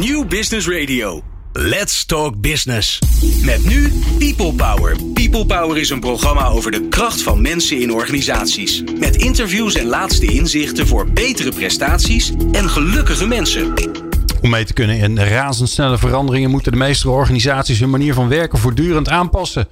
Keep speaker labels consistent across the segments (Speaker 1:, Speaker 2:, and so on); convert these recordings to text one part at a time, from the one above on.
Speaker 1: New Business Radio. Let's Talk Business. Met nu People Power. People Power is een programma over de kracht van mensen in organisaties. Met interviews en laatste inzichten voor betere prestaties en gelukkige mensen.
Speaker 2: Om mee te kunnen in razendsnelle veranderingen moeten de meeste organisaties hun manier van werken voortdurend aanpassen.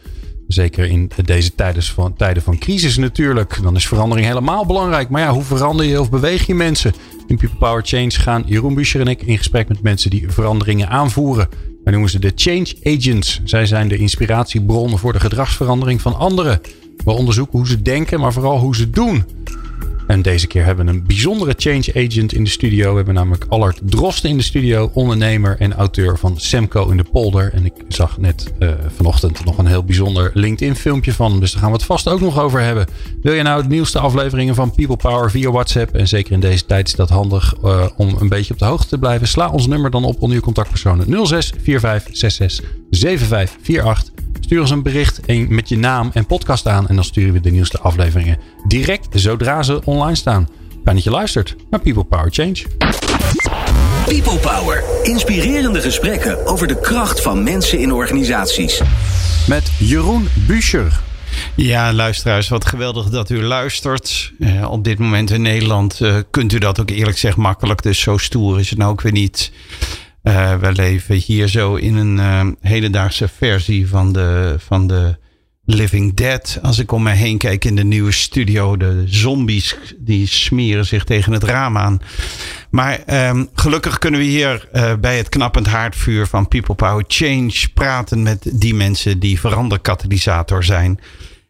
Speaker 2: Zeker in deze tijden van, tijden van crisis natuurlijk. Dan is verandering helemaal belangrijk. Maar ja, hoe verander je of beweeg je mensen? In People Power Change gaan Jeroen Buscher en ik in gesprek met mensen die veranderingen aanvoeren. Wij noemen ze de Change Agents. Zij zijn de inspiratiebron voor de gedragsverandering van anderen. We onderzoeken hoe ze denken, maar vooral hoe ze doen. En deze keer hebben we een bijzondere change agent in de studio. We hebben namelijk Allard Drosten in de studio. Ondernemer en auteur van Semco in de polder. En ik zag net uh, vanochtend nog een heel bijzonder LinkedIn filmpje van hem. Dus daar gaan we het vast ook nog over hebben. Wil je nou de nieuwste afleveringen van People Power via WhatsApp? En zeker in deze tijd is dat handig uh, om een beetje op de hoogte te blijven. Sla ons nummer dan op onder je contactpersonen 06 45 66 75 48. Stuur ons een bericht met je naam en podcast aan. En dan sturen we de nieuwste afleveringen direct zodra ze online staan. Fijn dat je luistert naar People Power Change.
Speaker 1: People Power. Inspirerende gesprekken over de kracht van mensen in organisaties.
Speaker 2: Met Jeroen Buescher.
Speaker 3: Ja, luisteraars, wat geweldig dat u luistert. Uh, op dit moment in Nederland uh, kunt u dat ook eerlijk zeggen makkelijk. Dus zo stoer is het nou ook weer niet. Uh, we leven hier zo in een uh, hedendaagse versie van de, van de Living Dead. Als ik om me heen kijk in de nieuwe studio, de zombies die smeren zich tegen het raam aan. Maar um, gelukkig kunnen we hier uh, bij het knappend haardvuur van People Power Change praten met die mensen die veranderkatalysator zijn.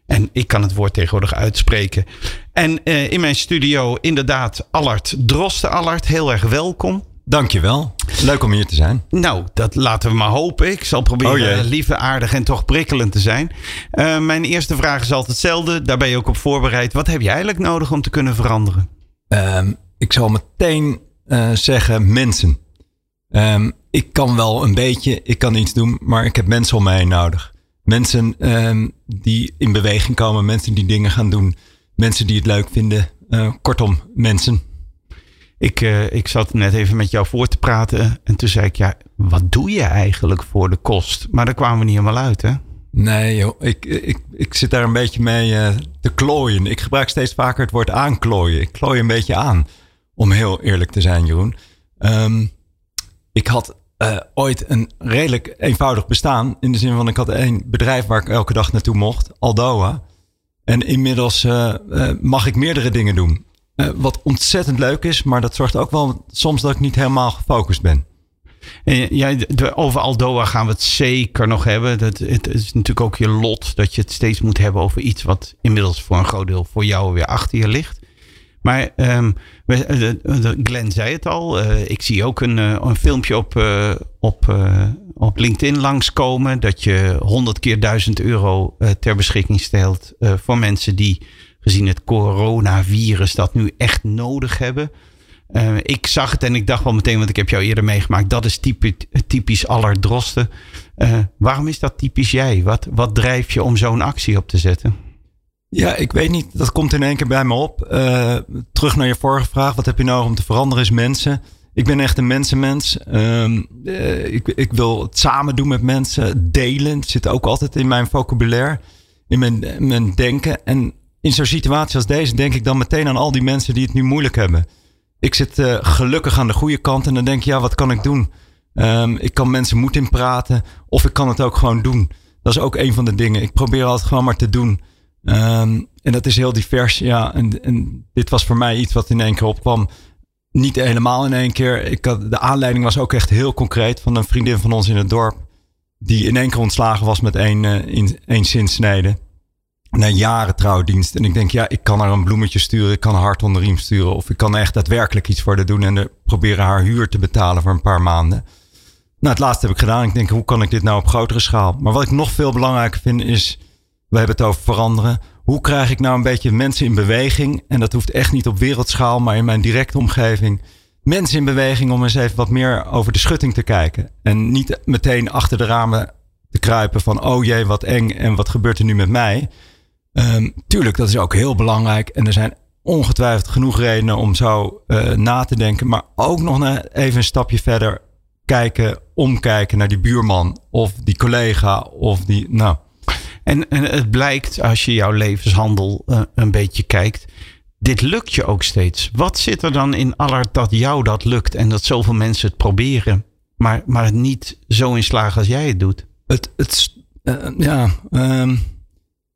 Speaker 3: En ik kan het woord tegenwoordig uitspreken. En in mijn studio inderdaad Allard Drosten. Allard, heel erg welkom.
Speaker 4: Dankjewel. Leuk om hier te zijn.
Speaker 3: Nou, dat laten we maar hopen. Ik zal proberen oh lieve, aardig en toch prikkelend te zijn. Uh, mijn eerste vraag is altijd hetzelfde. Daar ben je ook op voorbereid. Wat heb je eigenlijk nodig om te kunnen veranderen?
Speaker 4: Um, ik zal meteen uh, zeggen mensen. Um, ik kan wel een beetje, ik kan iets doen, maar ik heb mensen om mij heen nodig. Mensen um, die in beweging komen, mensen die dingen gaan doen, mensen die het leuk vinden. Uh, kortom, mensen.
Speaker 3: Ik, uh, ik zat net even met jou voor te praten. En toen zei ik, ja, wat doe je eigenlijk voor de kost? Maar daar kwamen we niet helemaal uit, hè?
Speaker 4: Nee, joh. Ik, ik, ik zit daar een beetje mee uh, te klooien. Ik gebruik steeds vaker het woord aanklooien. Ik klooi een beetje aan. Om heel eerlijk te zijn, Jeroen. Um, ik had uh, ooit een redelijk eenvoudig bestaan. In de zin van, ik had één bedrijf waar ik elke dag naartoe mocht. Aldoa. En inmiddels mag ik meerdere dingen doen. Uh, wat ontzettend leuk is, maar dat zorgt ook wel soms dat ik niet helemaal gefocust ben.
Speaker 3: En over Aldoa gaan we het zeker nog hebben. Dat, het is natuurlijk ook je lot dat je het steeds moet hebben over iets wat inmiddels voor een groot deel voor jou weer achter je ligt. Maar um, Glenn zei het al. Uh, ik zie ook een, een filmpje op, op, op LinkedIn langskomen. Dat je 100 keer 1000 euro ter beschikking stelt voor mensen die gezien het coronavirus dat nu echt nodig hebben. Uh, ik zag het en ik dacht wel meteen, want ik heb jou eerder meegemaakt, dat is typisch, typisch allerdrosten. Uh, waarom is dat typisch jij? Wat, wat drijft je om zo'n actie op te zetten?
Speaker 4: Ja, ik weet niet. Dat komt in één keer bij me op. Uh, terug naar je vorige vraag. Wat heb je nodig om te veranderen is mensen. Ik ben echt een mensenmens. Um, ik, ik wil het samen doen met mensen. Delen zit ook altijd in mijn vocabulaire. In mijn, mijn denken. En in zo'n situatie als deze denk ik dan meteen aan al die mensen die het nu moeilijk hebben. Ik zit uh, gelukkig aan de goede kant en dan denk je, ja, wat kan ik doen? Um, ik kan mensen moed in praten of ik kan het ook gewoon doen. Dat is ook een van de dingen. Ik probeer altijd gewoon maar te doen. Um, en dat is heel divers. Ja, en, dit was voor mij iets wat in één keer opkwam. Niet helemaal in één keer. Ik had, de aanleiding was ook echt heel concreet van een vriendin van ons in het dorp. Die in één keer ontslagen was met één, uh, in, één zinsnede na jaren trouwdienst. En ik denk, ja, ik kan haar een bloemetje sturen. Ik kan een hart onder riem sturen. Of ik kan echt daadwerkelijk iets voor haar doen. En proberen haar huur te betalen voor een paar maanden. Nou, het laatste heb ik gedaan. Ik denk, hoe kan ik dit nou op grotere schaal? Maar wat ik nog veel belangrijker vind is... We hebben het over veranderen. Hoe krijg ik nou een beetje mensen in beweging? En dat hoeft echt niet op wereldschaal, maar in mijn directe omgeving. Mensen in beweging om eens even wat meer over de schutting te kijken. En niet meteen achter de ramen te kruipen van... oh jee, wat eng en wat gebeurt er nu met mij? Um, tuurlijk, dat is ook heel belangrijk. En er zijn ongetwijfeld genoeg redenen om zo uh, na te denken. Maar ook nog even een stapje verder. kijken, omkijken naar die buurman of die collega of die. Nou.
Speaker 3: En, en het blijkt als je jouw levenshandel uh, een beetje kijkt. Dit lukt je ook steeds. Wat zit er dan in Allard dat jou dat lukt en dat zoveel mensen het proberen, maar, maar niet zo in slagen als jij het doet?
Speaker 4: Het, het, uh, ja, um,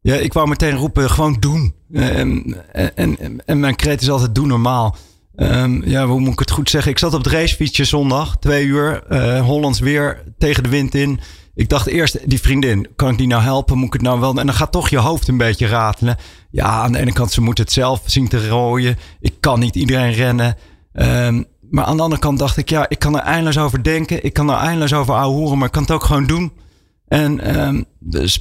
Speaker 4: ja, ik wou meteen roepen, gewoon doen. Um, en, en, en mijn kreet is altijd doen normaal. Um, ja, hoe moet ik het goed zeggen? Ik zat op het racefietsje zondag, twee uur, uh, Hollands weer tegen de wind in. Ik dacht eerst, die vriendin, kan ik die nou helpen? Moet ik het nou wel? En dan gaat toch je hoofd een beetje ratelen. Ja, aan de ene kant, ze moet het zelf zien te rooien. Ik kan niet iedereen rennen. Um, maar aan de andere kant dacht ik, ja, ik kan er eindeloos over denken. Ik kan er eindeloos over horen, maar ik kan het ook gewoon doen. En um,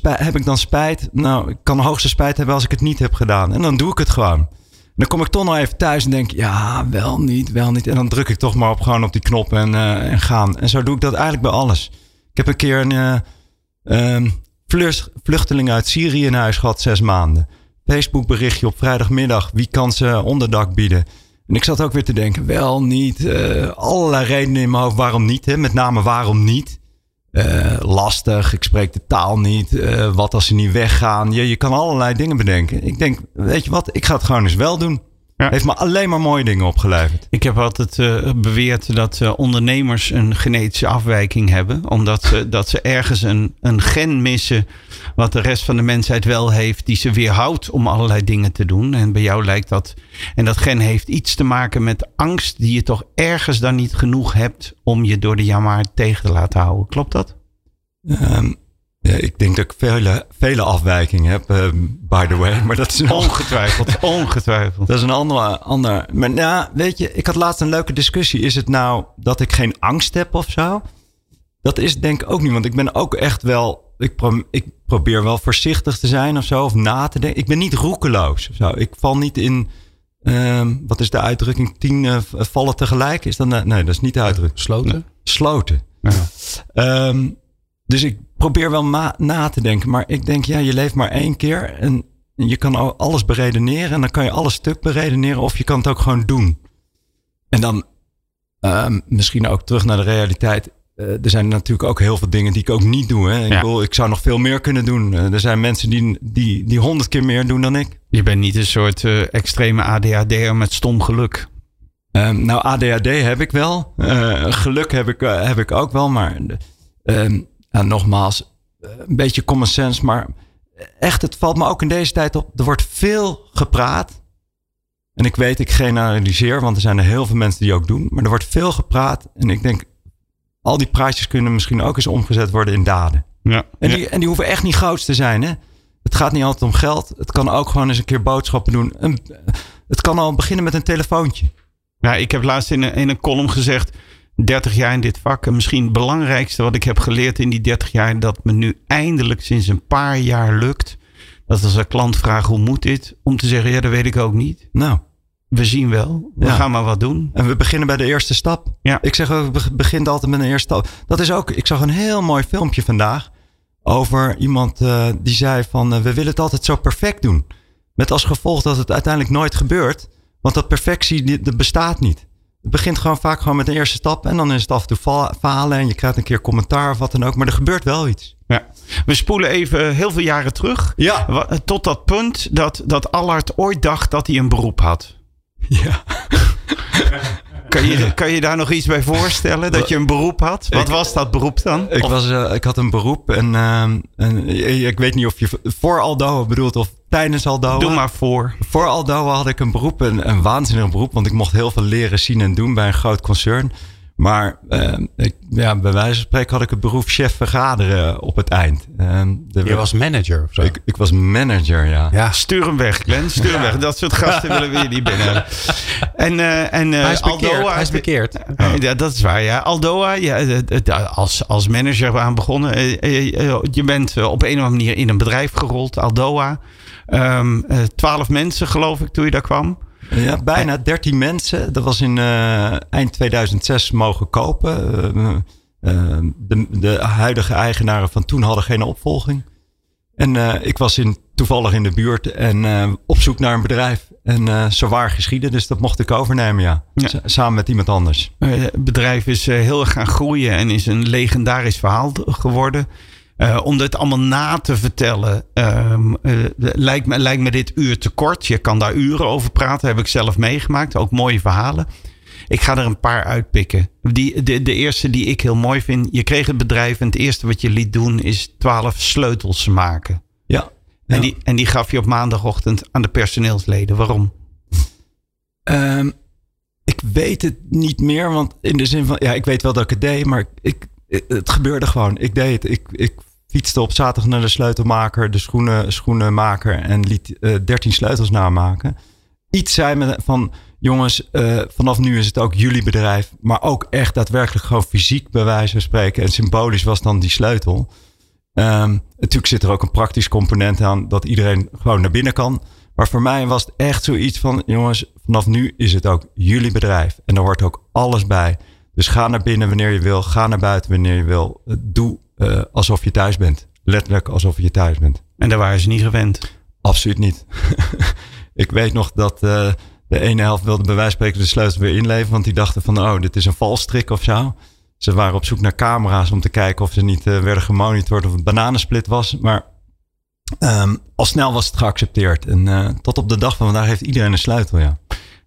Speaker 4: heb ik dan spijt? Nou, ik kan de hoogste spijt hebben als ik het niet heb gedaan. En dan doe ik het gewoon. Dan kom ik toch nog even thuis en denk, ja, wel niet, wel niet. En dan druk ik toch maar op, gewoon op die knop en, en gaan. En zo doe ik dat eigenlijk bij alles. Ik heb een keer een uh, um, vluchteling uit Syrië in huis gehad, zes maanden. Facebook berichtje op vrijdagmiddag. Wie kan ze onderdak bieden? En ik zat ook weer te denken, wel niet. Uh, allerlei redenen in mijn hoofd waarom niet. Hè? Met name waarom niet. Uh, lastig, ik spreek de taal niet. Uh, wat als ze niet weggaan? Je, je kan allerlei dingen bedenken. Ik denk, weet je wat, ik ga het gewoon eens wel doen. Ja. Heeft me alleen maar mooie dingen opgeleverd.
Speaker 3: Ik heb altijd uh, beweerd dat uh, ondernemers een genetische afwijking hebben. Omdat ze, dat ze ergens een, een gen missen. Wat de rest van de mensheid wel heeft. Die ze weerhoudt om allerlei dingen te doen. En bij jou lijkt dat. En dat gen heeft iets te maken met angst. Die je toch ergens dan niet genoeg hebt. Om je door de jammer tegen te laten houden. Klopt dat?
Speaker 4: Um, ja, ik denk dat ik vele, vele afwijkingen heb, uh, by the way. Maar dat is een
Speaker 3: ongetwijfeld, ongetwijfeld.
Speaker 4: Dat is een ander, ander. Maar ja, weet je, ik had laatst een leuke discussie. Is het nou dat ik geen angst heb of zo? Dat is denk ik ook niet, want ik ben ook echt wel. Ik, pro, ik probeer wel voorzichtig te zijn of zo, of na te denken. Ik ben niet roekeloos of zo. Ik val niet in. Um, wat is de uitdrukking? Tien uh, vallen tegelijk? Is dat, nee, dat is niet de uitdrukking.
Speaker 2: Sloten?
Speaker 4: Sloten. Ja. Um, dus ik probeer wel na te denken. Maar ik denk, ja, je leeft maar één keer. En je kan alles beredeneren. En dan kan je alles stuk beredeneren. Of je kan het ook gewoon doen. En dan uh, misschien ook terug naar de realiteit. Uh, er zijn natuurlijk ook heel veel dingen die ik ook niet doe. Hè. Ik, bedoel, ik zou nog veel meer kunnen doen. Uh, er zijn mensen die, die, die honderd keer meer doen dan ik.
Speaker 3: Je bent niet een soort uh, extreme ADHD'er met stom geluk.
Speaker 4: Um, nou, ADHD heb ik wel. geluk heb ik, heb ik ook wel. Maar um, nou, nogmaals, eh, een beetje common sense, maar echt, het valt me ook in deze tijd op. Er wordt veel gepraat. En ik weet, ik generaliseer, want er zijn er heel veel mensen die ook doen. Maar er wordt veel gepraat. En ik denk, al die praatjes kunnen misschien ook eens omgezet worden in daden. Ja, en, die, ja. en die hoeven echt niet groot te zijn. Hè? Het gaat niet altijd om geld. Het kan ook gewoon eens een keer boodschappen doen. Een, het kan al beginnen met een telefoontje.
Speaker 3: Ja, ik heb laatst in een, in een column gezegd 30 jaar in dit vak. En misschien het belangrijkste wat ik heb geleerd in die 30 jaar. Dat me nu eindelijk sinds een paar jaar lukt. Dat als een klant vraagt hoe moet dit? Om te zeggen ja dat weet ik ook niet.
Speaker 4: Nou.
Speaker 3: We zien wel. We ja. gaan maar wat doen.
Speaker 4: En we beginnen bij de eerste stap.
Speaker 3: Ja.
Speaker 4: Ik zeg ook, we beginnen altijd met een eerste stap. Dat is ook, ik zag een heel mooi filmpje vandaag. Over iemand uh, die zei van uh, we willen het altijd zo perfect doen. Met als gevolg dat het uiteindelijk nooit gebeurt. Want dat perfectie dat bestaat niet. Het begint gewoon vaak gewoon met een eerste stap. En dan is het af en toe falen. En je krijgt een keer commentaar of wat dan ook. Maar er gebeurt wel iets.
Speaker 3: Ja. We spoelen even heel veel jaren terug.
Speaker 4: Ja.
Speaker 3: Tot dat punt dat, dat Allard ooit dacht dat hij een beroep had.
Speaker 4: Ja.
Speaker 3: Kan je, kan je daar nog iets bij voorstellen? Dat je een beroep had? Wat was dat beroep dan?
Speaker 4: Ik, was, uh, ik had een beroep en, uh, en ik weet niet of je voor Aldo bedoelt of tijdens Aldo.
Speaker 3: Doe maar voor.
Speaker 4: Voor Aldo had ik een beroep, een, een waanzinnig beroep. Want ik mocht heel veel leren, zien en doen bij een groot concern. Maar uh, ik, ja, bij wijze van spreken had ik het beroep chef vergaderen op het eind.
Speaker 2: Uh, de, je was manager of zo?
Speaker 4: Ik, ik, was manager, ja.
Speaker 3: Ja, stuur hem weg, Glenn. Stuur hem weg. Dat soort gasten willen we hier niet binnen. En, uh, en
Speaker 2: hij is bekeerd. Aldoa, hij is bekeerd.
Speaker 3: Oh. Ja, dat is waar, ja. Aldoa, ja, als, als manager aan begonnen. Je bent op een of andere manier in een bedrijf gerold, Aldoa. Um, twaalf mensen, geloof ik, toen je daar kwam.
Speaker 4: Ja, bijna 13 mensen. Dat was in uh, eind 2006 mogen kopen. Uh, uh, de, de, huidige eigenaren van toen hadden geen opvolging. En ik was in, toevallig in de buurt en op zoek naar een bedrijf. En zo waar geschieden, dus dat mocht ik overnemen, ja. Samen met iemand anders.
Speaker 3: Het bedrijf is heel erg gaan groeien en is een legendarisch verhaal geworden. Uh, om dit allemaal na te vertellen, um, uh, lijkt, me, lijkt me dit uur te kort. Je kan daar uren over praten, heb ik zelf meegemaakt. Ook mooie verhalen. Ik ga er een paar uitpikken. Die, de, de eerste die ik heel mooi vind. Je kreeg het bedrijf en het eerste wat je liet doen is twaalf sleutels maken.
Speaker 4: Ja.
Speaker 3: En, die, en die gaf je op maandagochtend aan de personeelsleden. Waarom?
Speaker 4: Um, ik weet het niet meer, want in de zin van, ja, ik weet wel dat ik het deed, maar ik, het gebeurde gewoon. Ik deed het. Ik, ik fietste op zaterdag naar de sleutelmaker, de schoenen, schoenenmaker en liet uh, eh, 13 sleutels namaken. Iets zei me van, jongens, uh, vanaf nu is het ook jullie bedrijf, maar ook echt daadwerkelijk gewoon fysiek bij wijze van spreken. En symbolisch was dan die sleutel. Um, natuurlijk zit er ook een praktisch component aan dat iedereen gewoon naar binnen kan. Maar voor mij was het echt zoiets van, jongens, vanaf nu is het ook jullie bedrijf. En daar hoort ook alles bij. Dus ga naar binnen wanneer je wil. Ga naar buiten wanneer je wil. Doe uh, alsof je thuis bent. Letterlijk alsof je thuis bent.
Speaker 3: En daar waren ze niet gewend?
Speaker 4: Absoluut niet. ik weet nog dat uh, de ene helft wilde bij wijze van spreken de sleutel weer inleveren. Want die dachten van, oh, dit is een valstrik of zo. Ze waren op zoek naar camera's om te kijken of ze niet uh, werden gemonitord of het bananensplit was. Maar um, al snel was het geaccepteerd. En tot op de dag van vandaag heeft iedereen een sleutel, ja.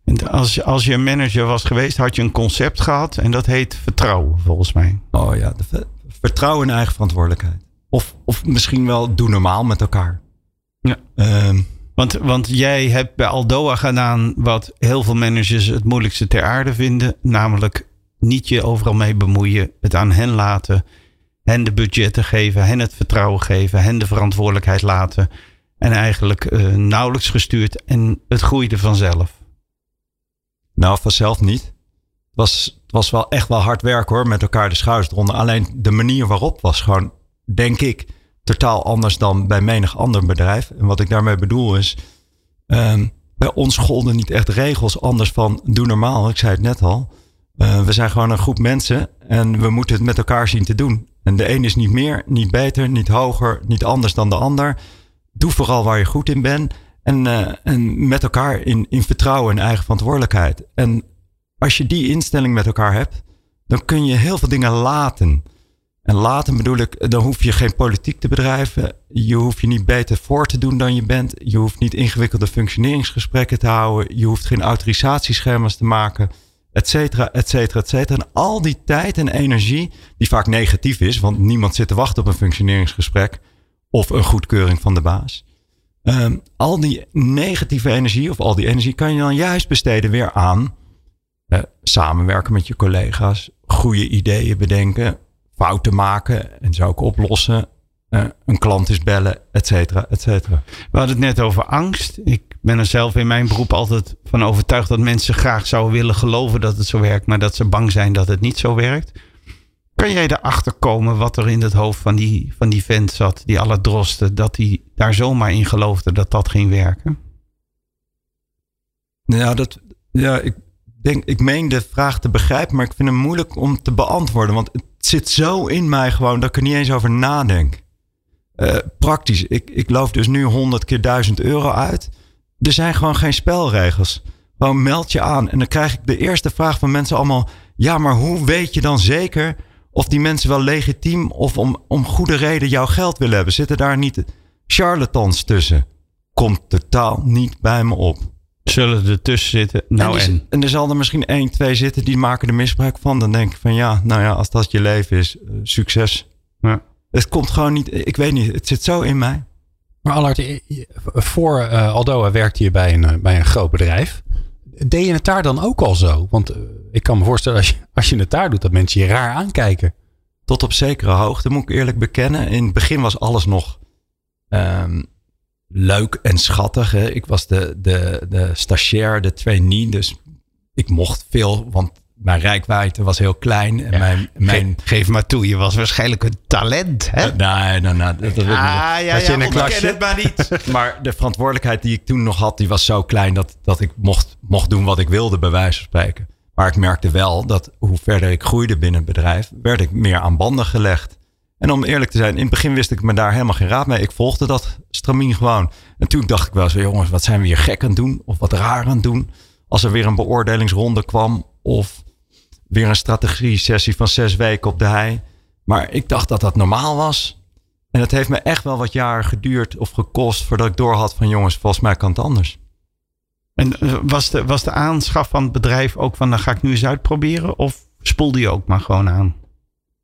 Speaker 3: En als, als je manager was geweest, had je een concept gehad en dat heet vertrouwen, volgens mij.
Speaker 4: Oh ja, de, vertrouwen in eigen verantwoordelijkheid. Of, of misschien wel doe normaal met elkaar.
Speaker 3: Ja. Um, want, want jij hebt bij Aldoa gedaan wat heel veel managers het moeilijkste ter aarde vinden. Namelijk niet je overal mee bemoeien. Het aan hen laten. Hen de budgetten geven. Hen het vertrouwen geven. Hen de verantwoordelijkheid laten. En eigenlijk uh, nauwelijks gestuurd. En het groeide vanzelf.
Speaker 4: Nou, vanzelf niet. Was, was wel echt wel hard werk hoor, met elkaar de schouders eronder. Alleen de manier waarop was gewoon, denk ik, totaal anders dan bij menig ander bedrijf. En wat ik daarmee bedoel is, um, bij ons golden niet echt regels anders van doe normaal. Ik zei het net al. Uh, we zijn gewoon een groep mensen en we moeten het met elkaar zien te doen. En de een is niet meer, niet beter, niet hoger, niet anders dan de ander. Doe vooral waar je goed in bent. En, uh, en met elkaar in, in vertrouwen en eigen verantwoordelijkheid. En als je die instelling met elkaar hebt, dan kun je heel veel dingen laten. En laten bedoel ik, dan hoef je geen politiek te bedrijven. Je hoeft je niet beter voor te doen dan je bent. Je hoeft niet ingewikkelde functioneringsgesprekken te houden. Je hoeft geen autorisatieschema's te maken, et cetera, et cetera, et cetera. En al die tijd en energie, die vaak negatief is, want niemand zit te wachten op een functioneringsgesprek of een goedkeuring van de baas. Um, al die negatieve energie of al die energie kan je dan juist besteden weer aan uh, samenwerken met je collega's, goede ideeën bedenken, fouten maken en ze ook oplossen. Uh, een klant is bellen, et cetera, et cetera.
Speaker 3: We hadden het net over angst. Ik ben er zelf in mijn beroep altijd van overtuigd dat mensen graag zouden willen geloven dat het zo werkt, maar dat ze bang zijn dat het niet zo werkt. Kan jij erachter komen wat er in het hoofd van die, van die vent zat, die alle drosten, dat hij daar zomaar in geloofde dat dat ging werken?
Speaker 4: Ja, dat, ja ik, denk, ik meen de vraag te begrijpen, maar ik vind het moeilijk om te beantwoorden. Want het zit zo in mij gewoon dat ik er niet eens over nadenk. Uh, praktisch, ik, ik loof dus nu 100 keer 1000 euro uit. Er zijn gewoon geen spelregels. Gewoon meld je aan. En dan krijg ik de eerste vraag van mensen allemaal: ja, maar hoe weet je dan zeker of die mensen wel legitiem of om, om goede reden jouw geld willen hebben. Zitten daar niet charlatans tussen? Komt totaal niet bij me op.
Speaker 3: Zullen er tussen zitten? Nou en,
Speaker 4: en? en er zal er misschien één, twee zitten die maken er misbruik van. Dan denk ik van ja, nou ja, als dat je leven is, uh, succes. Ja. Het komt gewoon niet, ik weet niet, het zit zo in mij.
Speaker 2: Maar Allard, voor uh, Aldoa werkte je bij een, eh, bij een groot bedrijf. Deed je het daar dan ook al zo? Want ik kan me voorstellen als je, als je het daar doet, dat mensen je raar aankijken.
Speaker 4: Tot op zekere hoogte, moet ik eerlijk bekennen. In het begin was alles nog um, leuk en schattig. Hè? Ik was de, de, de stagiair, de trainee. Dus ik mocht veel, want mijn rijkwijde was heel klein. En mijn, mijn...
Speaker 3: Geef, maar toe, je was waarschijnlijk een talent. Hè?
Speaker 4: nee, nee, nee. Dat, dat
Speaker 3: ah, ja, ja, in een klasje. het maar niet.
Speaker 4: maar de verantwoordelijkheid die ik toen nog had, die was zo klein dat, dat ik mocht, mocht doen wat ik wilde, bij wijze van spreken. Maar ik merkte wel dat hoe verder ik groeide binnen het bedrijf, werd ik meer aan banden gelegd. En om eerlijk te zijn, in het begin wist ik me daar helemaal geen raad mee. Ik volgde dat stramien gewoon. En toen dacht ik wel zo, jongens, wat zijn we hier gek aan het doen? Of wat raar aan het doen? Als er weer een beoordelingsronde kwam of weer een strategie-sessie van zes weken op de hei. Maar ik dacht dat dat normaal was. En het heeft me echt wel wat jaar geduurd of gekost voordat ik doorhad van jongens, volgens mij kan het anders.
Speaker 3: En eh, was de, was de aanschaf van het bedrijf ook van, dan ga ik nu eens uitproberen? Of spoelde je ook maar gewoon aan?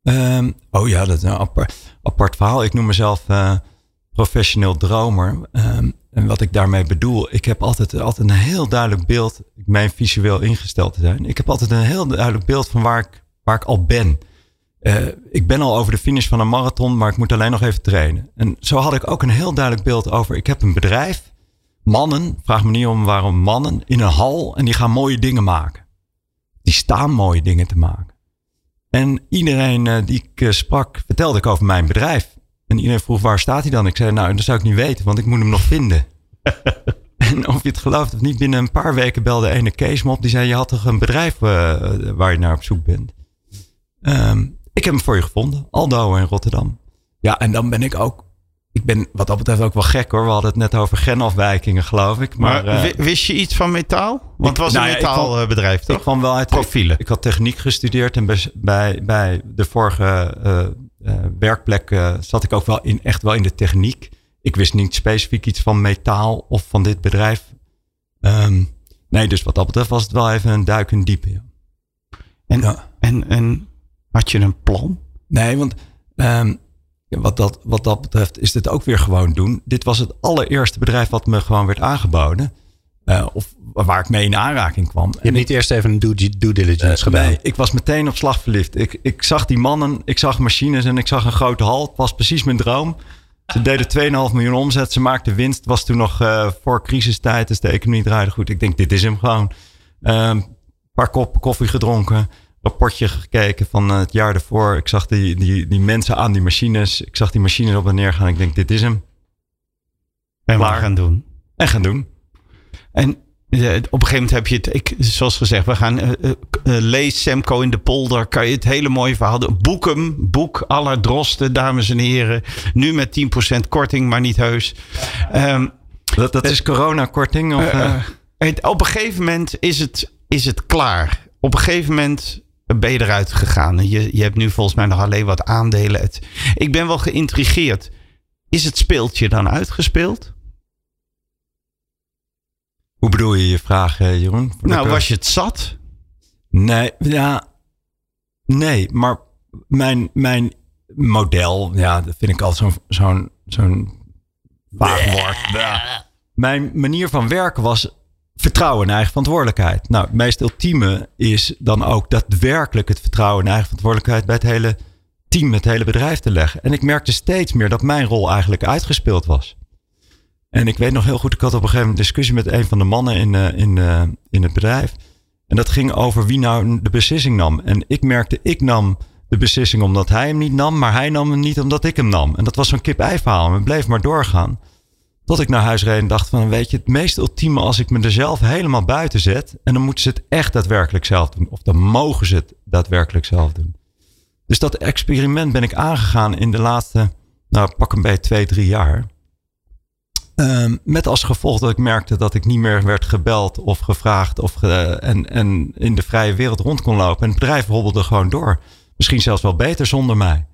Speaker 4: Ehm, oh ja, dat is een apart, apart verhaal. Ik noem mezelf uh, professioneel dromer. Ehm, en wat ik daarmee bedoel, ik heb altijd, altijd een heel duidelijk beeld. Ik meen visueel ingesteld te zijn. Ik heb altijd een heel duidelijk beeld van waar ik, waar ik al ben. Uh, ik ben al over de finish van een marathon, maar ik moet alleen nog even trainen. En zo had ik ook een heel duidelijk beeld over. Ik heb een bedrijf, mannen, vraag me niet om waarom mannen, in een hal en die gaan mooie dingen maken. Die staan mooie dingen te maken. En iedereen uh, die ik uh, sprak, vertelde ik over mijn bedrijf. En iedereen vroeg, waar staat hij dan? Ik zei, nou, dat zou ik niet weten, want ik moet hem nog vinden. en of je het gelooft of niet, binnen een paar weken belde ene Kees me op. Die zei, je had toch een bedrijf waar je naar op zoek bent? Um, ik heb hem voor je gevonden. Aldo in Rotterdam. Ja, en dan ben ik ook. Ik ben wat dat betreft ook wel gek hoor. We hadden het net over genafwijkingen, geloof ik. Maar,
Speaker 3: maar uh, wist je iets van metaal? Want het was nou een metaalbedrijf, toch?
Speaker 4: Ik kwam wel uit profielen. Ik had techniek gestudeerd en bij, bij, de vorige uh, uh, werkplek zat ik ook wel in, echt wel in de techniek. Ik wist niet specifiek iets van metaal of van dit bedrijf. Um, nee, dus wat dat betreft was het wel even een duik in. Ja.
Speaker 3: En, ja. en, en had je een plan?
Speaker 4: Nee, want um, wat, dat, wat dat betreft is dit ook weer gewoon doen. Dit was het allereerste bedrijf wat me gewoon werd aangeboden. Uh, of waar ik mee in aanraking kwam.
Speaker 2: Je hebt niet eerst even een due, due diligence uh, gedaan? Nee,
Speaker 4: ik was meteen op slag verliefd. Ik, ik zag die mannen, ik zag machines en ik zag een grote hal. Het was precies mijn droom. Ze deden 2,5 miljoen omzet. Ze maakten winst. Het was toen nog uh, voor crisistijd. Dus de economie draaide goed. Ik denk, dit is hem gewoon. Een paar kop koffie gedronken rapportje gekeken van eh, het jaar ervoor. Ik zag die, die, die mensen aan die machines. Ik zag die machines op en neer gaan. Ik denk, dit is hem.
Speaker 3: En waar gaan doen.
Speaker 4: En gaan doen.
Speaker 3: En uh, op een gegeven moment heb je het, ik, zoals gezegd, we gaan uh, lees Semco in de polder. Kan je het hele mooie verhaal. Boek hem, boek aller drosten, dames en heren. Nu met 10% korting, maar niet heus. Um,
Speaker 4: dat, dat is corona-korting? Of,
Speaker 3: op een gegeven moment is het, is het klaar. Op een gegeven moment ben je eruit gegaan. Je, je hebt nu volgens mij nog alleen wat aandelen. Het, ik ben wel geïntrigeerd. Is het speeltje dan uitgespeeld?
Speaker 4: Hoe bedoel je je vraag, eh, Jeroen?
Speaker 3: Nou, was je het zat?
Speaker 4: Nee, ja. Nee, maar mijn, mijn model, ja, dat vind ik altijd zo'n zo'n zo'n vaag woord. Mijn manier van werken was vertrouwen in eigen verantwoordelijkheid. Nou, het meest ultieme is dan ook daadwerkelijk het vertrouwen in eigen verantwoordelijkheid bij het hele team, het hele bedrijf te leggen. En ik merkte steeds meer dat mijn rol eigenlijk uitgespeeld was. En ik weet nog heel goed, ik had op een gegeven moment een discussie met een van de mannen in, uh, in, uh, in het bedrijf. En dat ging over wie nou de beslissing nam. En ik merkte, ik nam de beslissing omdat hij hem niet nam, maar hij nam hem niet omdat ik hem nam. En dat was zo'n kip-ei verhaal. we bleef maar doorgaan. Tot ik naar huis reed en dacht van, weet je, het meest ultieme als ik me er zelf helemaal buiten zet. En dan moeten ze het echt daadwerkelijk zelf doen. Of dan mogen ze het daadwerkelijk zelf doen. Dus dat experiment ben ik aangegaan in de laatste, nou pak een beetje twee, drie jaar. Um, met als gevolg dat ik merkte dat ik niet meer werd gebeld of gevraagd of en, en in de vrije wereld rond kon lopen. En het bedrijf hobbelde gewoon door. Misschien zelfs wel beter zonder mij.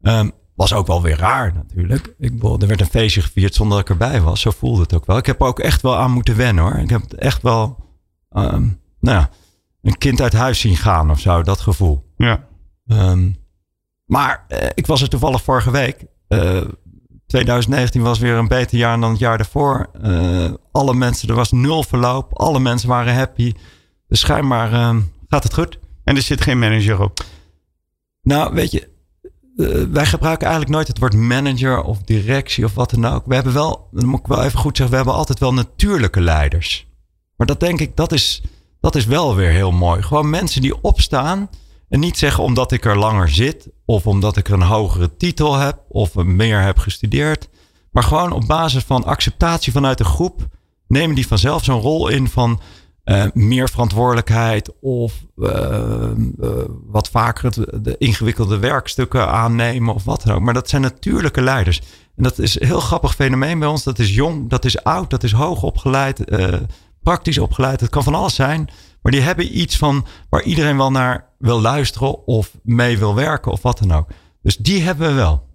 Speaker 4: Um, was ook wel weer raar natuurlijk. Ik, er werd een feestje gevierd zonder dat ik erbij was. Zo voelde het ook wel. Ik heb er ook echt wel aan moeten wennen hoor. Ik heb echt wel um, nou ja, een kind uit huis zien gaan of zo. Dat gevoel.
Speaker 3: Ja.
Speaker 4: Um, maar uh, ik was er toevallig vorige week. Uh, eh, 2019 was weer een beter jaar dan het jaar daarvoor. Uh, alle mensen, er was nul verloop. Alle mensen waren happy. Dus schijnbaar uh, gaat het goed.
Speaker 3: En er zit geen manager op?
Speaker 4: Nou, weet je, uh, wij gebruiken eigenlijk nooit het woord manager of directie of wat dan ook. We hebben wel, dan moet ik wel even goed zeggen, we hebben altijd wel natuurlijke leiders. Maar dat denk ik, dat is, dat is wel weer heel mooi. Gewoon mensen die opstaan en niet zeggen omdat ik er langer zit of omdat ik een hogere titel heb of meer heb gestudeerd. Maar gewoon op basis van acceptatie vanuit de groep nemen die vanzelf zo'n rol in van uh, meer verantwoordelijkheid of uh, wat vaker de ingewikkelde werkstukken aannemen of wat dan ook. Maar dat zijn natuurlijke leiders. En dat is een heel grappig fenomeen bij ons. Dat is jong, dat is oud, dat is hoog opgeleid, praktisch opgeleid. Het kan van alles zijn. Maar die hebben iets van waar iedereen wel naar wil luisteren of mee wil werken of wat dan ook. Dus die hebben we wel.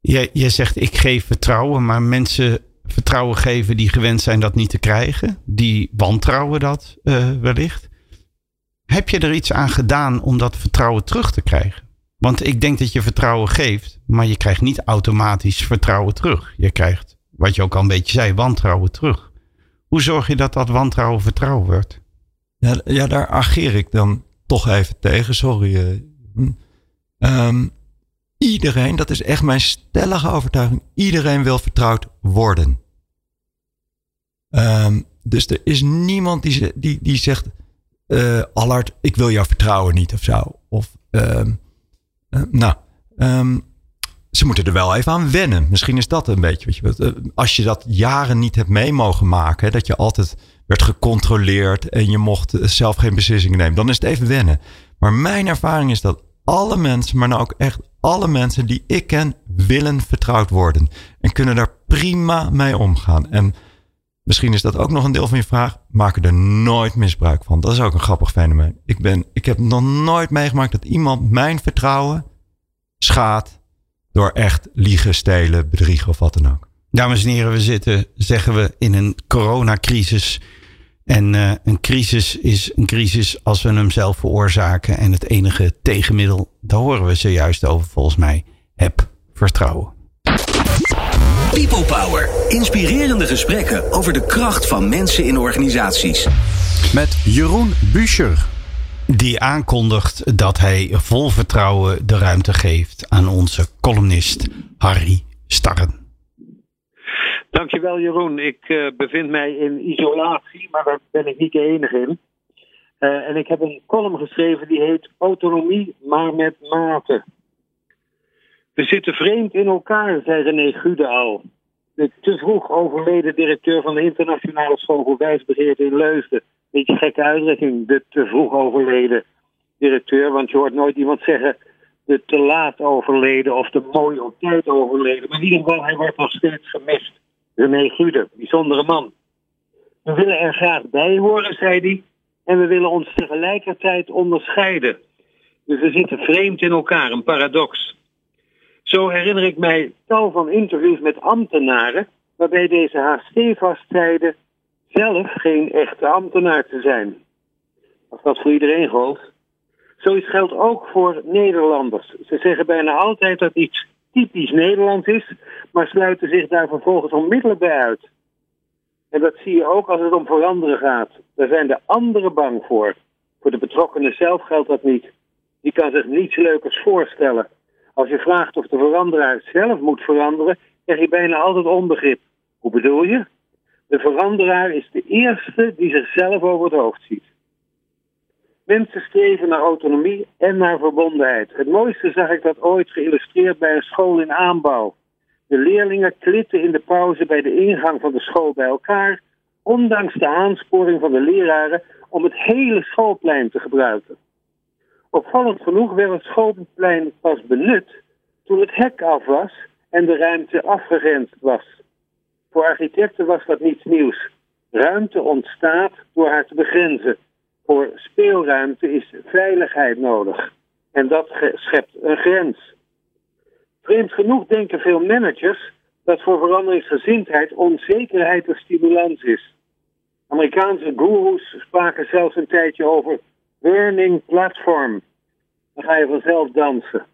Speaker 3: Je, je zegt ik geef vertrouwen, maar mensen vertrouwen geven die gewend zijn dat niet te krijgen. Die wantrouwen dat uh, wellicht. Heb je er iets aan gedaan om dat vertrouwen terug te krijgen? Want ik denk dat je vertrouwen geeft, maar je krijgt niet automatisch vertrouwen terug. Je krijgt, wat je ook al een beetje zei, wantrouwen terug. Hoe zorg je dat dat wantrouwen vertrouwen wordt?
Speaker 4: Ja, ja daar ageer ik dan toch even tegen. Sorry. Um, iedereen, dat is echt mijn stellige overtuiging, iedereen wil vertrouwd worden. Um, dus er is niemand die, die, die zegt, uh, Allard, ik wil jou vertrouwen niet of zo. Of, um, uh, nou, um, ze moeten er wel even aan wennen. Misschien is dat een beetje wat je. Uh, als je dat jaren niet hebt mee mogen maken, dat je altijd werd gecontroleerd en je mocht zelf geen beslissingen nemen, dan is het even wennen. Maar mijn ervaring is dat alle mensen, maar nou ook echt alle mensen die ik ken, willen vertrouwd worden. En kunnen daar prima mee omgaan. En misschien is dat ook nog een deel van je vraag. Maken er nooit misbruik van. Dat is ook een grappig fenomeen. Ik, ben, ik heb nog nooit meegemaakt dat iemand mijn vertrouwen schaadt. Door echt liegen, stelen, bedriegen of wat dan ook.
Speaker 3: Dames en heren, we zitten, zeggen we, in een coronacrisis. En uh, een crisis is een crisis als we hem zelf veroorzaken. En het enige tegenmiddel, daar horen we zojuist over volgens mij, heb vertrouwen.
Speaker 1: People Power. Inspirerende gesprekken over de kracht van mensen in organisaties.
Speaker 2: Met Jeroen Buescher.
Speaker 3: Die aankondigt dat hij vol vertrouwen de ruimte geeft aan onze columnist Harry Starren.
Speaker 5: Dankjewel Jeroen. Ik uh, bevind mij in isolatie, maar daar ben ik niet de enige in. Uh, en ik heb een column geschreven die heet Autonomie, maar met mate. We zitten vreemd in elkaar, zei René Gude al. De te vroeg overleden directeur van de internationale wijsbegeerte in Leusden. Beetje gekke uitdrukking, de te vroeg overleden directeur. Want je hoort nooit iemand zeggen de te laat overleden of de mooi op tijd overleden. Maar in ieder geval, hij wordt nog steeds gemist. René Gude, bijzondere man. We willen er graag bij horen, zei hij. En we willen ons tegelijkertijd onderscheiden. Dus we zitten vreemd in elkaar, een paradox. Zo herinner ik mij tal van interviews met ambtenaren, waarbij deze haast stevast zeiden zelf geen echte ambtenaar te zijn. Als dat voor iedereen geldt. Zoiets geldt ook voor Nederlanders. Ze zeggen bijna altijd dat iets typisch Nederlands is, maar sluiten zich daar vervolgens onmiddellijk bij uit. En dat zie je ook als het om veranderen gaat. Daar zijn de anderen bang voor. Voor de betrokkenen zelf geldt dat niet. Die kan zich niets leukers voorstellen. Als je vraagt of de veranderaar zelf moet veranderen, krijg je bijna altijd onbegrip. Hoe bedoel je? De veranderaar is de eerste die zichzelf over het hoofd ziet. Mensen streven naar autonomie en naar verbondenheid. Het mooiste zag ik dat ooit geïllustreerd bij een school in aanbouw. De leerlingen klitten in de pauze bij de ingang van de school bij elkaar, ondanks de aansporing van de leraren om het hele schoolplein te gebruiken. Opvallend genoeg werd het schoolplein pas benut toen het hek af was en de ruimte afgegrensd was. Voor architecten was dat niets nieuws. Ruimte ontstaat door haar te begrenzen. Voor speelruimte is veiligheid nodig. En dat schept een grens. Vreemd genoeg denken veel managers dat voor veranderingsgezindheid onzekerheid een stimulans is. Amerikaanse gurus spraken zelfs een tijdje over burning platform. Dan ga je vanzelf dansen.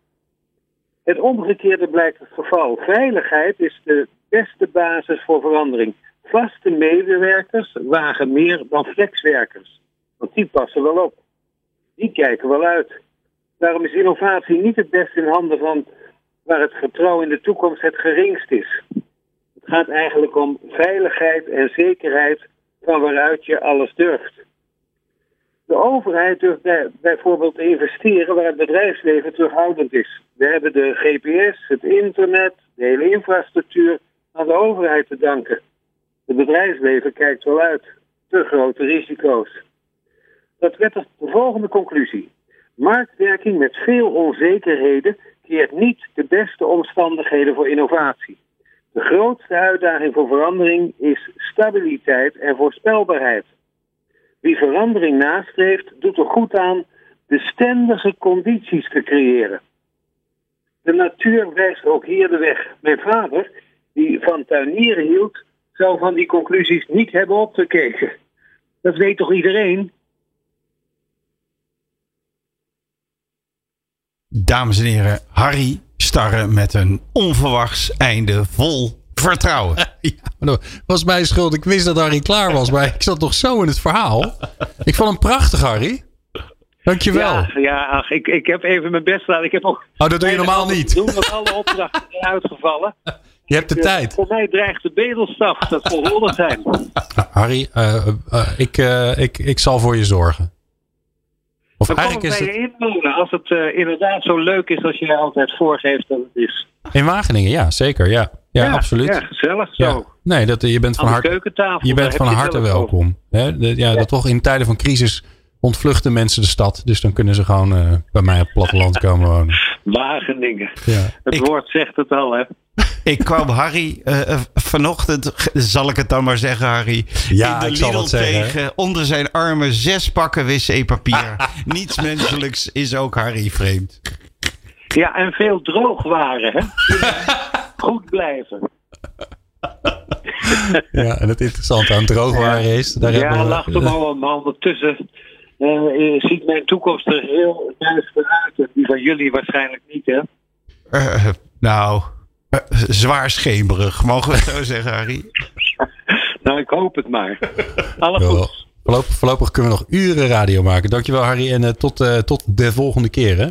Speaker 5: Het omgekeerde blijkt het geval. Veiligheid is de beste basis voor verandering. Vaste medewerkers wagen meer dan flexwerkers. Want die passen wel op. Die kijken wel uit. Daarom is innovatie niet het beste in handen van waar het vertrouwen in de toekomst het geringst is. Het gaat eigenlijk om veiligheid en zekerheid van waaruit je alles durft. De overheid durft bijvoorbeeld te investeren waar het bedrijfsleven terughoudend is. We hebben de GPS, het internet, de hele infrastructuur aan de overheid te danken. Het bedrijfsleven kijkt wel uit. te grote risico's. Dat werd de volgende conclusie. Marktwerking met veel onzekerheden creëert niet de beste omstandigheden voor innovatie. De grootste uitdaging voor verandering is stabiliteit en voorspelbaarheid. Wie verandering nastreeft, doet er goed aan bestendige condities te creëren. De natuur wijst ook hier de weg. Mijn vader, die van tuinieren hield, zou van die conclusies niet hebben opgekeken. Dat weet toch iedereen?
Speaker 3: Dames en heren, Harry Starre met een onverwachts einde vol vertrouwen.
Speaker 2: Ja, dat was mijn schuld. Ik wist dat Harry klaar was, maar ik zat nog zo in het verhaal. Ik vond hem prachtig, Harry. Dankjewel.
Speaker 5: Ja, ja ach, ik, ik heb even mijn best gedaan. Ik heb ook
Speaker 2: Oh, dat doe je normaal niet.
Speaker 5: Doen dat alle opdrachten zijn uitgevallen.
Speaker 2: Je hebt de
Speaker 5: Eh,
Speaker 2: tijd.
Speaker 5: Voor mij dreigt de bedelstaf. Dat zal rollen zijn.
Speaker 2: Harry, eh, eh, ik, ik, ik zal voor je zorgen. Of
Speaker 5: Dan
Speaker 2: is het
Speaker 5: inwonen. Als het eh, inderdaad zo leuk is als je altijd voorgeeft dat het is.
Speaker 2: in Wageningen, ja, zeker. Ja, ja, absoluut.
Speaker 5: Ja, gezellig
Speaker 2: Ja.
Speaker 5: zo.
Speaker 2: Nee, dat, je bent van harte, je bent van harte welkom. Hè? De- ja, dat toch in tijden van crisis ontvluchten mensen de stad. Dus dan kunnen ze gewoon eh, bij mij op het platteland komen wonen.
Speaker 5: Wageningen.
Speaker 2: Ja.
Speaker 5: Het
Speaker 3: Ik-
Speaker 5: woord zegt het al, hè.
Speaker 3: Ik kwam Harry eh, eh, vanochtend, zal ik het dan maar zeggen, Harry.
Speaker 2: Ja,
Speaker 3: in de
Speaker 2: ik zal
Speaker 3: Lidl
Speaker 2: dat zeggen.
Speaker 3: tegen onder zijn armen zes pakken wc-papier. Niets menselijks is ook Harry vreemd.
Speaker 5: Ja, en veel droogwaren, hè. Goed blijven.
Speaker 2: ja, en het interessante aan droogwaren is... Daar
Speaker 5: ja,
Speaker 2: hebben we-
Speaker 5: lacht hem allemaal. Ondertussen eh, ziet mijn toekomst er heel duister uit. Die van jullie waarschijnlijk niet, hè.
Speaker 3: Nou, zwaar schemerig, mogen we het zo zeggen, Harry?
Speaker 5: Nou, ik hoop het maar. Alle
Speaker 2: Ja,
Speaker 5: goed.
Speaker 2: voorlopig, voorlopig kunnen we nog uren radio maken. Dankjewel Harry en eh, tot, eh, tot de volgende keer. Hè?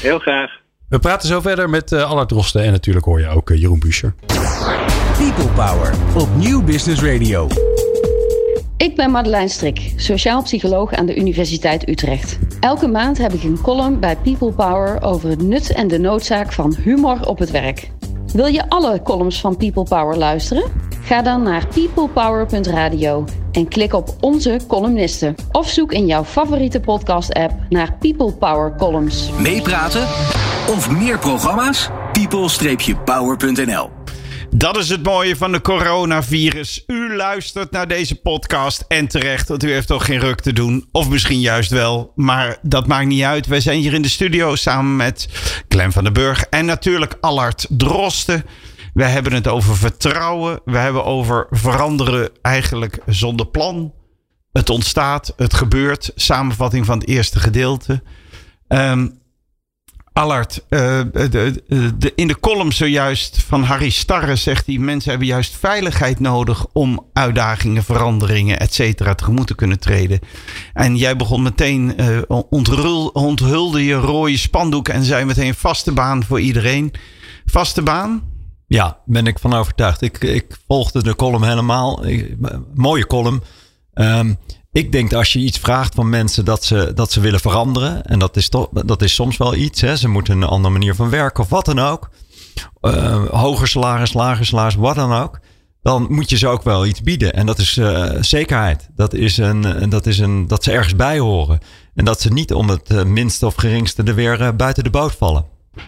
Speaker 5: Heel graag.
Speaker 2: We praten zo verder met uh, Allard en natuurlijk hoor je ook eh, Jeroen Buescher.
Speaker 1: People Power op Nieuw Business Radio.
Speaker 6: Ik ben Madeleine Strik, sociaal psycholoog aan de Universiteit Utrecht. Elke maand heb ik een column bij People Power over het nut en de noodzaak van humor op het werk. Wil je alle columns van People Power luisteren? Ga dan naar peoplepower.radio en klik op onze columnisten. Of zoek in jouw favoriete podcast-app naar People Power columns.
Speaker 1: Meepraten of meer programma's? people-power.nl
Speaker 3: Dat is het mooie van de coronavirus. U luistert naar deze podcast en terecht, want u heeft toch geen ruk te doen. Of misschien juist wel, maar dat maakt niet uit. Wij zijn hier in de studio samen met Clem van den Burg en natuurlijk Allard Drosten. We hebben het over vertrouwen. We hebben over veranderen eigenlijk zonder plan. Het ontstaat, het gebeurt. Samenvatting van het eerste gedeelte. Um, Allard, uh, de, in de column zojuist van Harry Starre zegt hij... mensen hebben juist veiligheid nodig om uitdagingen, veranderingen, et cetera... tegemoet te kunnen treden. En jij begon meteen, uh, onthul, onthulde je rode spandoek... en zei meteen vaste baan voor iedereen. Vaste baan?
Speaker 4: Ja, ben ik van overtuigd. Ik, ik volgde de column helemaal. Mooie column. Um, ik denk dat als je iets vraagt van mensen dat ze, dat ze willen veranderen. En dat is, toch, dat is soms wel iets. Hè. Ze moeten een andere manier van werken of wat dan ook. Uh, hoger salaris, lager salaris, wat dan ook. Dan moet je ze ook wel iets bieden. En dat is uh, zekerheid. Dat is, een, dat is een, dat ze ergens bij horen. En dat ze niet om het uh, minste of geringste er weer buiten de boot vallen.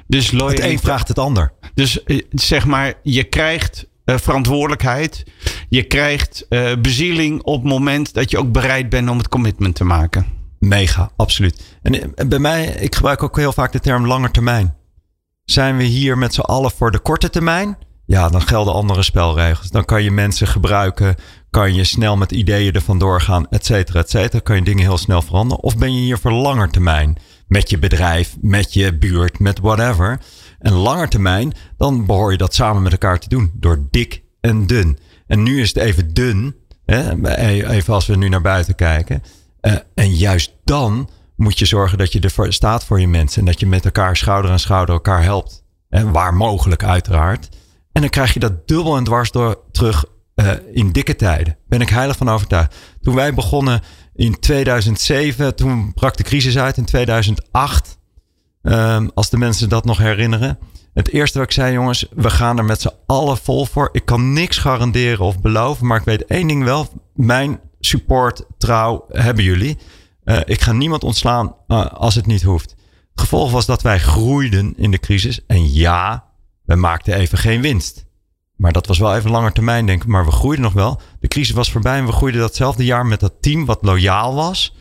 Speaker 3: Dus
Speaker 4: het een vraagt het ander.
Speaker 3: Dus zeg maar, je krijgt verantwoordelijkheid. Je krijgt uh, bezieling op het moment dat je ook bereid bent om het commitment te maken.
Speaker 4: Mega, absoluut. En, en bij mij, ik gebruik ook heel vaak de term lange termijn. Zijn we hier met z'n allen voor de korte termijn? Ja, dan gelden andere spelregels. Dan kan je mensen gebruiken, kan je snel met ideeën ervan doorgaan, et cetera, et cetera. Kan je dingen heel snel veranderen. Of ben je hier voor langer termijn? Met je bedrijf, met je buurt, met whatever. En langer termijn, dan behoor je dat samen met elkaar te doen. Door dik en dun. En nu is het even dun. Hè? Even als we nu naar buiten kijken. Uh, en juist dan moet je zorgen dat je er staat voor je mensen. En dat je met elkaar schouder aan schouder elkaar helpt. En waar mogelijk uiteraard. En dan krijg je dat dubbel en dwars door terug uh, in dikke tijden. Ben ik heilig van overtuigd. Toen wij begonnen in 2007, toen brak de crisis uit in 2008. Um, als de mensen dat nog herinneren. Het eerste wat ik zei, jongens, we gaan er met z'n allen vol voor. Ik kan niks garanderen of beloven, maar ik weet één ding wel. Mijn support, trouw hebben jullie. Uh, ik ga niemand ontslaan uh, als het niet hoeft. Het gevolg was dat wij groeiden in de crisis. En ja, we maakten even geen winst. Maar dat was wel even langer termijn, denk ik. Maar we groeiden nog wel. De crisis was voorbij en we groeiden datzelfde jaar met dat team wat loyaal was.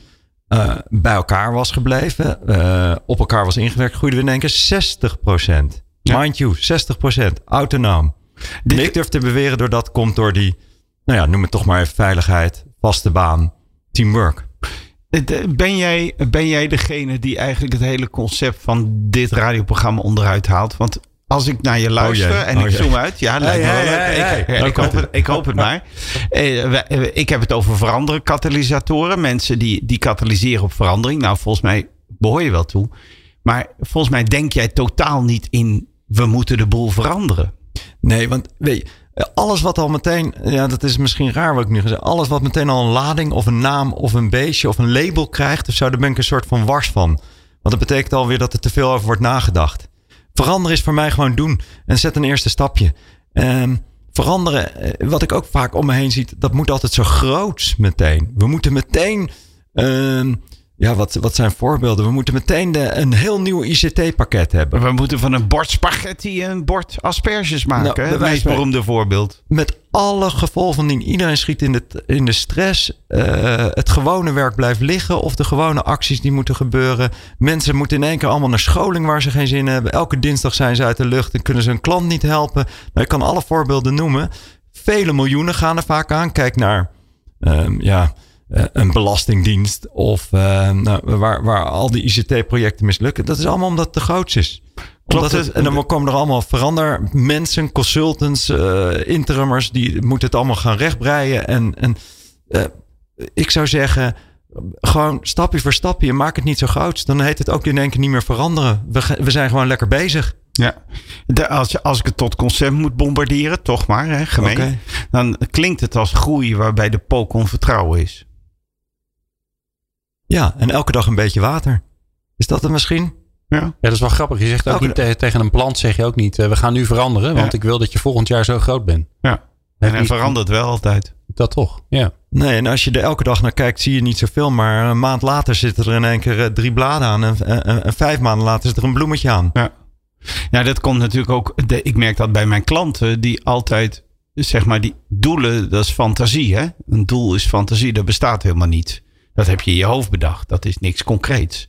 Speaker 4: Uh, bij elkaar was gebleven. Uh, op elkaar was ingewerkt. Groeiden we in één keer 60%. Ja. Mind you, 60%. Autonoom. Dit... ik durf te beweren door dat komt door die, nou ja, noem het toch maar even veiligheid, vaste baan, teamwork.
Speaker 3: Ben jij, ben jij degene die eigenlijk het hele concept van dit radioprogramma onderuit haalt? Want als ik naar je luister oh en oh ik zoom uit. Ja, lijkt me wel leuk. Ik, hoop het, ik hoop het maar. Eh, ik heb het over veranderen katalysatoren. Mensen die, die katalyseren op verandering. Nou, volgens mij behoor je wel toe. Maar volgens mij denk jij totaal niet in... we moeten de boel veranderen.
Speaker 4: Nee, want weet je, alles wat al meteen, ja, dat is misschien raar wat ik nu gezegd, alles wat meteen al een lading of een naam of een beestje of een label krijgt, of zo, daar ben ik een soort van wars van. Want dat betekent alweer dat er te veel over wordt nagedacht. Veranderen is voor mij gewoon doen en zet een eerste stapje. Um, veranderen, eh, wat ik ook vaak om me heen zie, dat moet altijd zo groot meteen. We moeten meteen um, ja, wat, wat zijn voorbeelden? We moeten meteen de, een heel nieuw ICT-pakket hebben.
Speaker 3: We moeten van een bord spaghetti een bord asperges maken. Nou, het meest beroemde voorbeeld.
Speaker 4: Met alle gevolgen dien. Iedereen schiet in de, in de stress. Uh, het gewone werk blijft liggen. Of de gewone acties die moeten gebeuren. Mensen moeten in één keer allemaal naar scholing waar ze geen zin in hebben. Elke dinsdag zijn ze uit de lucht en kunnen ze een klant niet helpen. Nou, ik kan alle voorbeelden noemen. Vele miljoenen gaan er vaak aan. Kijk naar... Um, ja, uh, een belastingdienst of uh, nou, waar, waar al die ICT-projecten mislukken. Dat is allemaal omdat het te groot is. Klopt het, en dan komen er allemaal verander mensen, consultants, uh, interimmers, die moeten het allemaal gaan rechtbreien. En, en ik zou zeggen, gewoon stapje voor stapje, maak het niet zo groot. Dan heet het ook in één keer niet meer veranderen. We, we zijn gewoon lekker bezig.
Speaker 3: Ja, de, als, je, als ik het tot concept moet bombarderen, toch maar, hè, gemeen, okay. dan klinkt het als groei waarbij de pokon vertrouwen is.
Speaker 4: Ja, en elke dag een beetje water. Is dat het misschien?
Speaker 2: Ja. ja, dat is wel grappig. Je zegt ook niet tegen een plant, zeg je ook niet, uh, we gaan nu veranderen, want ik wil dat je volgend jaar zo groot bent.
Speaker 3: Ja, en hij verandert wel altijd.
Speaker 2: Dat toch, ja.
Speaker 4: Nee, en als je er elke dag naar kijkt, zie je niet zoveel. Maar een maand later zitten er in één keer eh, drie bladen aan. En, en, en vijf maanden later zit er een bloemetje aan.
Speaker 3: Ja, ja dat komt natuurlijk ook. De, ik merk dat bij mijn klanten, die altijd, zeg maar, die doelen, dat is fantasie. Hè? Een doel is fantasie, dat bestaat helemaal niet. Dat heb je in je hoofd bedacht. Dat is niks concreets.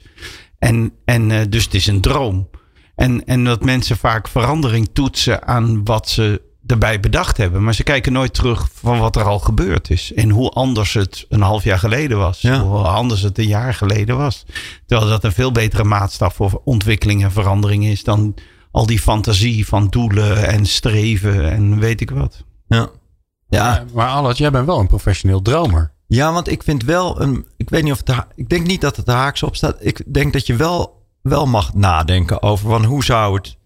Speaker 3: En, en uh, dus het is een droom. En, en dat mensen vaak verandering toetsen aan wat ze erbij bedacht hebben. Maar ze kijken nooit terug van wat er al gebeurd is. En hoe anders het een half jaar geleden was. Ja. Hoe anders het een jaar geleden was. Terwijl dat een veel betere maatstaf voor ontwikkeling en verandering is. Dan al die fantasie van doelen en streven en weet ik wat.
Speaker 4: Ja.
Speaker 2: Ja, maar Allard, jij bent wel een professioneel dromer.
Speaker 4: Ja, want ik vind wel een. Ik weet niet of het. Ik denk niet dat het de haaks op staat. Ik denk dat je wel, wel mag nadenken over van hoe zou het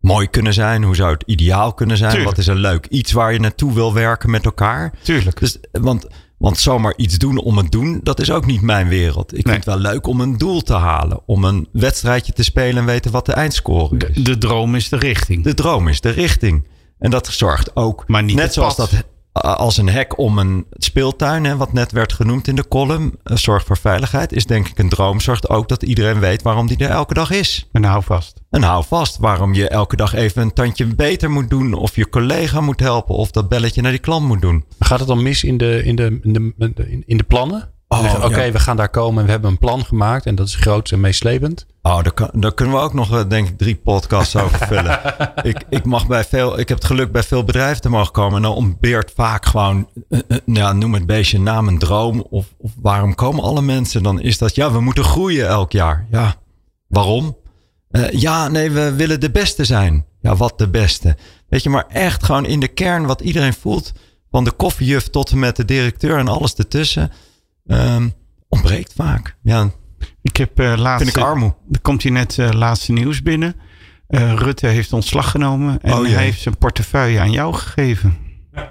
Speaker 4: mooi kunnen zijn? Hoe zou het ideaal kunnen zijn?
Speaker 3: Tuurlijk.
Speaker 4: Wat is een leuk iets waar je naartoe wil werken met elkaar?
Speaker 3: Tuurlijk.
Speaker 4: Dus, want, want zomaar iets doen om het doen, dat is ook niet mijn wereld. Ik
Speaker 3: Nee.
Speaker 4: vind het wel leuk om een doel te halen. Om een wedstrijdje te spelen en weten wat de eindscore is.
Speaker 3: De, de droom is de richting.
Speaker 4: De droom is de richting. En dat zorgt ook,
Speaker 3: Maar niet
Speaker 4: net
Speaker 3: het
Speaker 4: zoals
Speaker 3: pad.
Speaker 4: dat als een hek om een speeltuin, hè, wat net werd genoemd in de column, eh, zorgt voor veiligheid, is denk ik een droom. Zorgt ook dat iedereen weet waarom die er elke dag is.
Speaker 3: En hou vast.
Speaker 4: En hou vast waarom je elke dag even een tandje beter moet doen, of je collega moet helpen, of dat belletje naar die klant moet doen.
Speaker 2: Gaat het dan mis in de, in de, in de, in de plannen?
Speaker 4: Oh,
Speaker 2: Zeggen, Oké,
Speaker 4: ja.
Speaker 2: we gaan daar komen en we hebben een plan gemaakt en dat is groot en meeslepend.
Speaker 4: Oh, daar, kan, daar kunnen we ook nog, eh, denk ik, drie podcasts over vullen. ik, ik, mag bij veel, ik heb het geluk bij veel bedrijven te mogen komen. En dan ontbeert vaak gewoon, ja, noem het beestje naam een droom. Of, of waarom komen alle mensen? Dan is dat, ja, we moeten groeien elk jaar. Ja, waarom? Ja, nee, we willen de beste zijn. Ja, wat de beste? Weet je, maar echt gewoon in de kern wat iedereen voelt. Van de koffiejuf tot en met de directeur en alles ertussen. Ehm, ontbreekt vaak. Ja,
Speaker 3: Ik heb uh, laatste,
Speaker 4: vind ik armoe.
Speaker 3: Er komt hier net uh, laatste nieuws binnen. Uh, Rutte heeft ontslag genomen en
Speaker 4: Oh,
Speaker 3: hij heeft zijn portefeuille aan jou gegeven.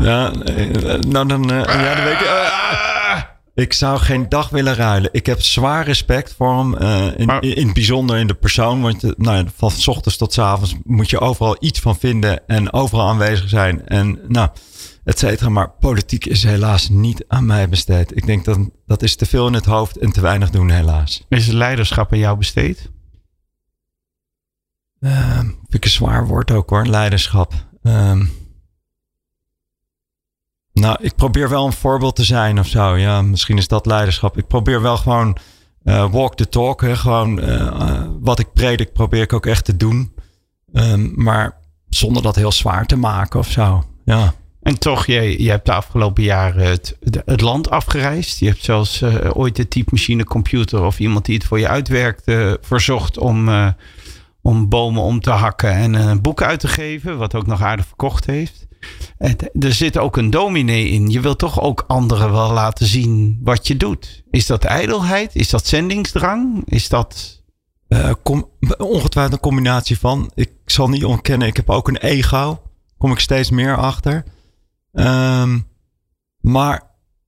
Speaker 4: Ja, eh, nou dan, eh, ja, dan weet ik, eh, ik zou geen dag willen ruilen. Ik heb zwaar respect voor hem. eh, in,
Speaker 3: Maar-
Speaker 4: in het bijzonder in de persoon. Want eh, nou, van 's ochtends tot 's avonds moet je overal iets van vinden. En overal aanwezig zijn. En nou, et cetera. Maar politiek is helaas niet aan mij besteed. Ik denk dat dat is te veel in het hoofd en te weinig doen, helaas.
Speaker 3: Is het leiderschap aan jou besteed?
Speaker 4: Uh, vind ik een zwaar woord ook hoor, leiderschap. Uh, nou, ik probeer wel een voorbeeld te zijn of zo. Ja, misschien is dat leiderschap. Ik probeer wel gewoon uh, walk the talk. Hè. Gewoon uh, wat ik predik, probeer ik ook echt te doen. Um, maar zonder dat heel zwaar te maken of zo. Ja.
Speaker 3: En toch, je, je hebt de afgelopen jaren het, land afgereisd. Je hebt zelfs uh, ooit de typemachine computer of iemand die het voor je uitwerkte verzocht om, uh, om bomen om te hakken en een boek uit te geven, wat ook nog aardig verkocht heeft. Er zit ook een dominee in. Je wilt toch ook anderen wel laten zien wat je doet. Is dat ijdelheid? Is dat zendingsdrang? Is dat.
Speaker 4: Kom, ongetwijfeld een combinatie van. Ik zal niet ontkennen, ik heb ook een ego. Kom ik steeds meer achter. Um, maar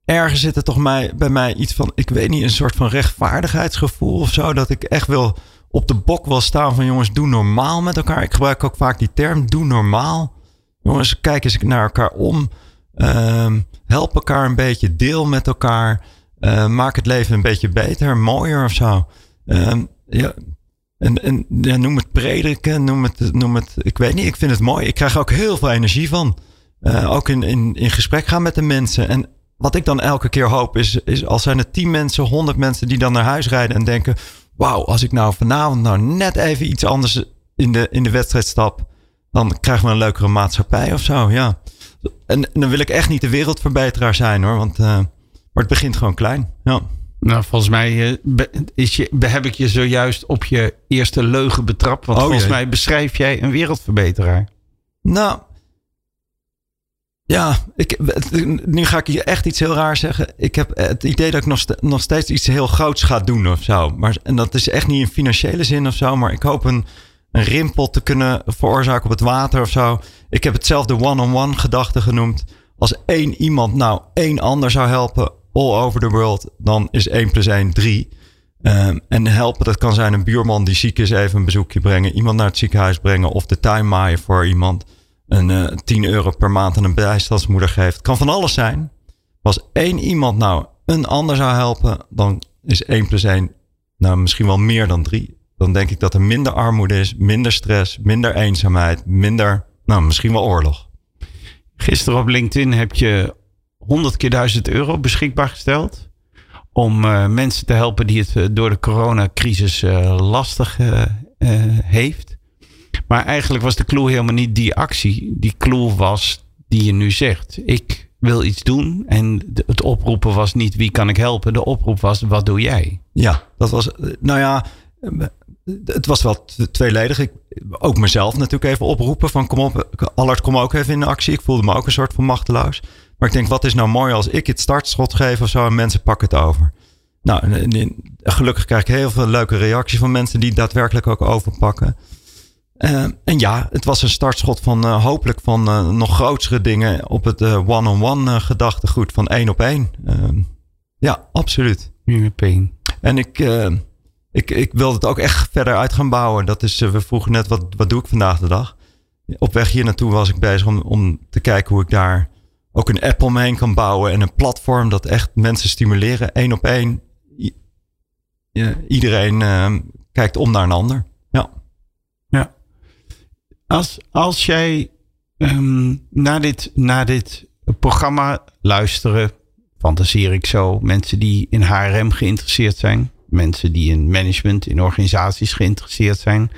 Speaker 4: ergens zit er toch bij mij iets van, ik weet niet, een soort van rechtvaardigheidsgevoel of zo. Dat ik echt wil op de bok wil staan van jongens, doe normaal met elkaar. Ik gebruik ook vaak die term, doe normaal. Jongens, kijk eens naar elkaar om. Um, help elkaar een beetje, deel met elkaar. Uh, maak het leven een beetje beter, mooier of zo. Ja, en, en noem het prediken, noem het, noem het, ik weet niet, ik vind het mooi. Ik krijg ook heel veel energie van. Uh, ook in, in, in gesprek gaan met de mensen. En wat ik dan elke keer hoop is, is als zijn er tien mensen, honderd mensen die dan naar huis rijden en denken, wauw, als ik nou vanavond nou net even iets anders in de, in de wedstrijd stap, dan krijgen we een leukere maatschappij of zo. Ja. En, en dan wil ik echt niet de wereldverbeteraar zijn hoor, want uh, maar het begint gewoon klein. Ja.
Speaker 3: Nou, volgens mij uh, is je, heb ik je zojuist op je eerste leugen betrapt. Want oh, volgens jee. mij beschrijf jij een wereldverbeteraar.
Speaker 4: Nou, ja, ik, nu ga ik je echt iets heel raar zeggen. Ik heb het idee dat ik nog, nog steeds iets heel groots ga doen of zo. Maar, en dat is echt niet in financiële zin of zo. Maar ik hoop een, een rimpel te kunnen veroorzaken op het water of zo. Ik heb het zelf de one-on-one gedachte genoemd. Als één iemand nou één ander zou helpen all over the world, dan is 1 plus 1 3. Um, en helpen, dat kan zijn een buurman die ziek is, even een bezoekje brengen. Iemand naar het ziekenhuis brengen of de tuin maaien voor iemand. Een uh, 10 euro per maand aan een bijstandsmoeder geeft. Kan van alles zijn. Als één iemand nou een ander zou helpen, dan is 1 plus 1 nou misschien wel meer dan 3. Dan denk ik dat er minder armoede is, minder stress, minder eenzaamheid, minder, nou misschien wel oorlog.
Speaker 3: Gisteren op LinkedIn heb je 100 keer 1000 euro beschikbaar gesteld. Om uh, mensen te helpen die het uh, door de coronacrisis lastig heeft. Maar eigenlijk was de clue helemaal niet die actie. Die clue was die je nu zegt. Ik wil iets doen. En het oproepen was niet wie kan ik helpen. De oproep was wat doe jij?
Speaker 4: Ja, dat was. Nou ja, het was wel tweeledig. Ik, ook mezelf natuurlijk even oproepen van kom op, Allard kom ook even in actie. Ik voelde me ook een soort van machteloos. Maar ik denk, wat is nou mooi als ik het startschot geef of zo en mensen pakken het over. Nou, gelukkig krijg ik heel veel leuke reacties van mensen die daadwerkelijk ook overpakken. Uh, en ja, het was een startschot van uh, hopelijk van uh, nog grotere dingen op het one-on-one gedachtegoed van één op één. Ehm, ja, absoluut.
Speaker 3: Pain.
Speaker 4: En ik, ik, ik wil het ook echt verder uit gaan bouwen. Dat is, we vroegen net, wat, wat doe ik vandaag de dag? Op weg hier naartoe was ik bezig om, om te kijken hoe ik daar ook een app omheen kan bouwen. En een platform dat echt mensen stimuleren. één op één. I ja, iedereen ehm, kijkt om naar een ander.
Speaker 3: Als, als jij um, naar, dit, naar dit programma luisteren, fantaseer ik zo, mensen die in HRM geïnteresseerd zijn, mensen die in management, in organisaties geïnteresseerd zijn,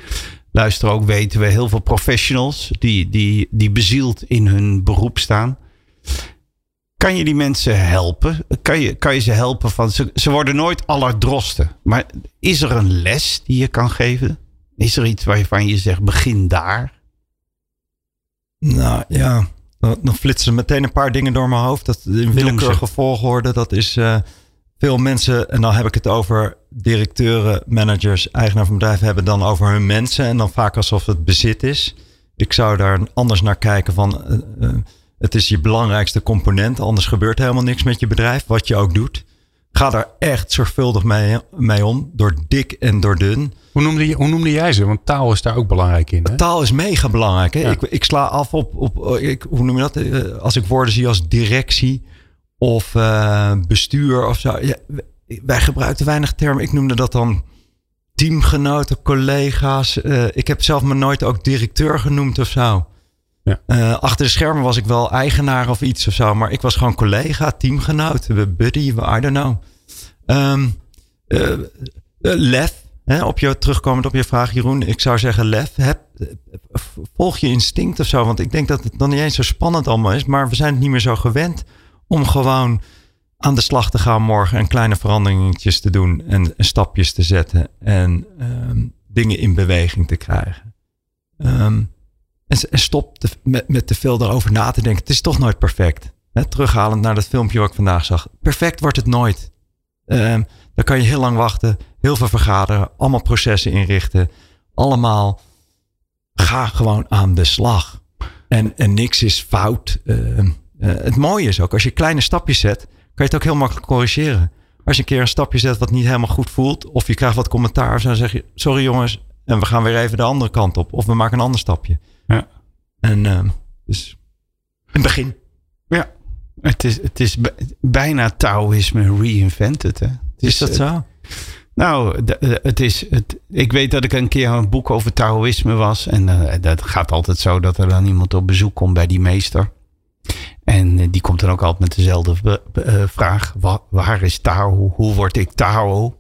Speaker 3: luisteren ook, weten we, heel veel professionals die, die, die bezield in hun beroep staan. Kan je die mensen helpen? Kan je, kan je ze helpen van. Ze, ze worden nooit allerdrosten. Maar is er een les die je kan geven? Is er iets waarvan je zegt: begin daar?
Speaker 4: Nou ja, dan flitsen meteen een paar dingen door mijn hoofd. Dat in willekeurige volgorde, dat is uh, veel mensen, en dan heb ik het over directeuren, managers, eigenaar van bedrijven, hebben dan over hun mensen en dan vaak alsof het bezit is. Ik zou daar anders naar kijken van, uh, uh, het is je belangrijkste component, anders gebeurt helemaal niks met je bedrijf, wat je ook doet. Ga daar echt zorgvuldig mee, mee om. Door dik en door dun.
Speaker 2: Hoe noemde, je, hoe noemde jij ze? Want taal is daar ook belangrijk in. Hè?
Speaker 4: Taal is mega belangrijk. Hè? Ik, ik sla af op, op ik, hoe noem je dat? Eh, als ik woorden zie als directie of uh, bestuur of zo. Ja, wij gebruikten weinig termen. Ik noemde dat dan teamgenoten, collega's. Uh, ik heb zelf me nooit ook directeur genoemd of zo. Ja. Uh, achter de schermen was ik wel eigenaar of iets of zo. Maar ik was gewoon collega, teamgenoot, buddy, I don't know. Um, lef, hè, op je, terugkomend op je vraag Jeroen. Ik zou zeggen lef. Heb, volg je instinct of zo. Want ik denk dat het dan niet eens zo spannend allemaal is. Maar we zijn het niet meer zo gewend om gewoon aan de slag te gaan morgen. En kleine veranderingetjes te doen. En, stapjes te zetten. En um, dingen in beweging te krijgen. Um, en, stop met, te veel erover na te denken. Het is toch nooit perfect. Terughalend naar dat filmpje wat ik vandaag zag. Perfect wordt het nooit. Um, dan kan je heel lang wachten. Heel veel vergaderen. Allemaal processen inrichten. Allemaal. Ga gewoon aan de slag. En, en niks is fout. Uh, uh, het mooie is ook, als je kleine stapjes zet, kan je het ook heel makkelijk corrigeren. Als je een keer een stapje zet wat niet helemaal goed voelt, of je krijgt wat commentaar, dan zeg je: Sorry jongens, en we gaan weer even de andere kant op. Of we maken een ander stapje. Ja. En uh, dus een begin.
Speaker 3: Ja, het is, het is bijna Taoïsme reinvented. Hè?
Speaker 4: is, dat zo?
Speaker 3: Nou, het is, het, ik weet dat ik een keer een boek over Taoïsme was. En uh, dat gaat altijd zo dat er dan iemand op bezoek komt bij die meester. En uh, die komt dan ook altijd met dezelfde uh, vraag. Waar, waar is Tao? Hoe word ik Tao?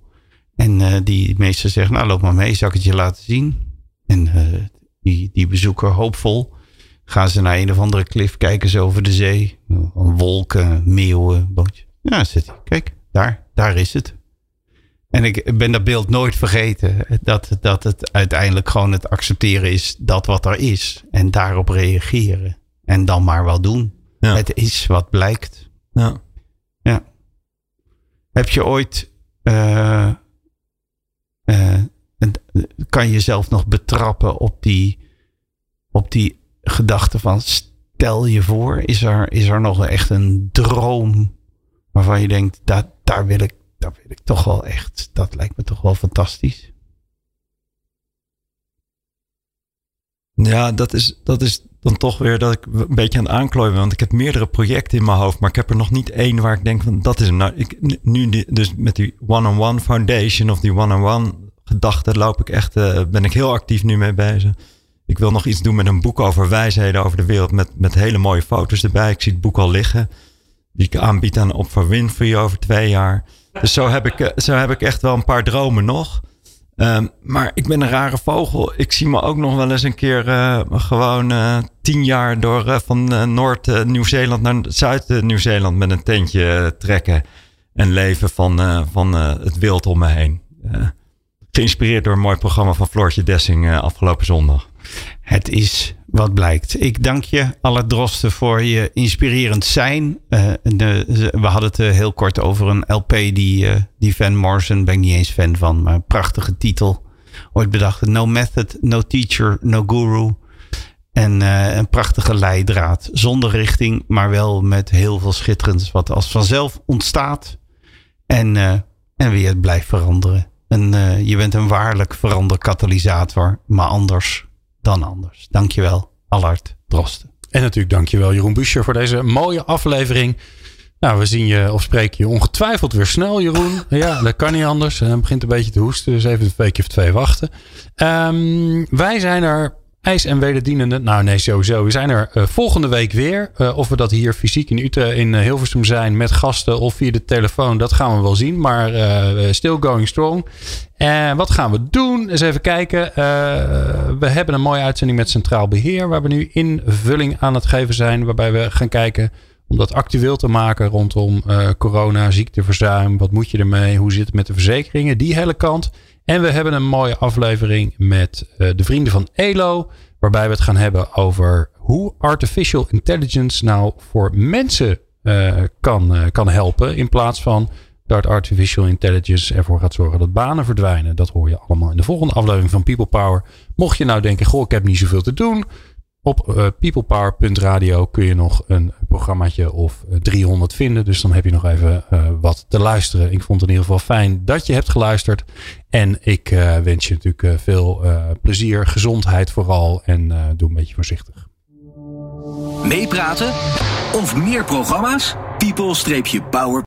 Speaker 3: En die meester zegt, nou loop maar mee, zal ik het je laten zien? En die, die bezoeker hoopvol. Gaan ze naar een of andere klif, kijken ze over de zee. Wolken, meeuwen, bootje. Ja, zit hij. Kijk, daar, daar is het. En ik ben dat beeld nooit vergeten. Dat, dat het uiteindelijk gewoon het accepteren is dat wat er is. En daarop reageren. En dan maar wel doen. Ja. Het is wat blijkt.
Speaker 4: Ja.
Speaker 3: ja. Heb je ooit uh, uh, kan je jezelf nog betrappen op die, op die gedachte van stel je voor, is er, is er nog echt een droom waarvan je denkt, dat, daar, wil ik, daar wil ik toch wel echt, dat lijkt me toch wel fantastisch.
Speaker 4: Ja, dat is, dat is dan toch weer dat ik een beetje aan het aanklooien ben. Want ik heb meerdere projecten in mijn hoofd, maar ik heb er nog niet één waar ik denk van dat is. Nou, ik, nu dus met die one-on-one -on -one foundation of die one-on-one gedachten loop ik echt, uh, ben ik heel actief nu mee bezig. Ik wil nog iets doen met een boek over wijsheden over de wereld met, met hele mooie foto's erbij. Ik zie het boek al liggen. Die ik aanbied aan Oprah Winfrey over twee jaar. Dus zo heb ik, eh, zo heb ik echt wel een paar dromen nog. Um, maar ik ben een rare vogel. Ik zie me ook nog wel eens een keer uh, gewoon tien jaar door van Noord-Nieuw-Zeeland naar Zuid-Nieuw-Zeeland met een tentje trekken. En leven van, van het wild om me heen. Geïnspireerd door een mooi programma van Floortje Dessing uh, afgelopen zondag.
Speaker 3: Het is wat blijkt. Ik dank je, alle drosten, voor je inspirerend zijn. De, we hadden het heel kort over een LP die, die Van Morrison, ben ik niet eens fan van, maar een prachtige titel. Ooit bedacht. No method, no teacher, no guru. En een prachtige leidraad. Zonder richting, maar wel met heel veel schitterends. Wat als vanzelf ontstaat. En, en weer blijft veranderen. En uh, je bent een waarlijk veranderkatalysator, maar anders dan anders. Dankjewel, Allard Drosten.
Speaker 2: En natuurlijk dankjewel Jeroen Buscher voor deze mooie aflevering. Nou, we zien je of spreken je ongetwijfeld weer snel, Jeroen. Ja, dat kan niet anders. Hij begint een beetje te hoesten, dus even een weekje of twee wachten. Um, wij zijn er IJs en wederdienende. Nou nee, sowieso. We zijn er uh, volgende week weer. Uh, of we dat hier fysiek in Utrecht in uh, Hilversum zijn met gasten of via de telefoon, dat gaan we wel zien. Maar still going strong. En wat gaan we doen? Eens even kijken. we hebben een mooie uitzending met Centraal Beheer, waar we nu invulling aan het geven zijn. Waarbij we gaan kijken om dat actueel te maken rondom corona, ziekteverzuim. Wat moet je ermee? Hoe zit het met de verzekeringen? Die hele kant. En we hebben een mooie aflevering met uh, de vrienden van ELO. Waarbij we het gaan hebben over hoe artificial intelligence nou voor mensen uh, kan, uh, kan helpen. In plaats van dat artificial intelligence ervoor gaat zorgen dat banen verdwijnen. Dat hoor je allemaal in de volgende aflevering van People Power. Mocht je nou denken, goh, ik heb niet zoveel te doen. Op peoplepower.radio kun je nog een programmaatje of 300 vinden. Dus dan heb je nog even wat te luisteren. Ik vond het in ieder geval fijn dat je hebt geluisterd. En ik wens je natuurlijk veel plezier, gezondheid vooral. En doe een beetje voorzichtig.
Speaker 1: Meepraten of meer programma's? People-power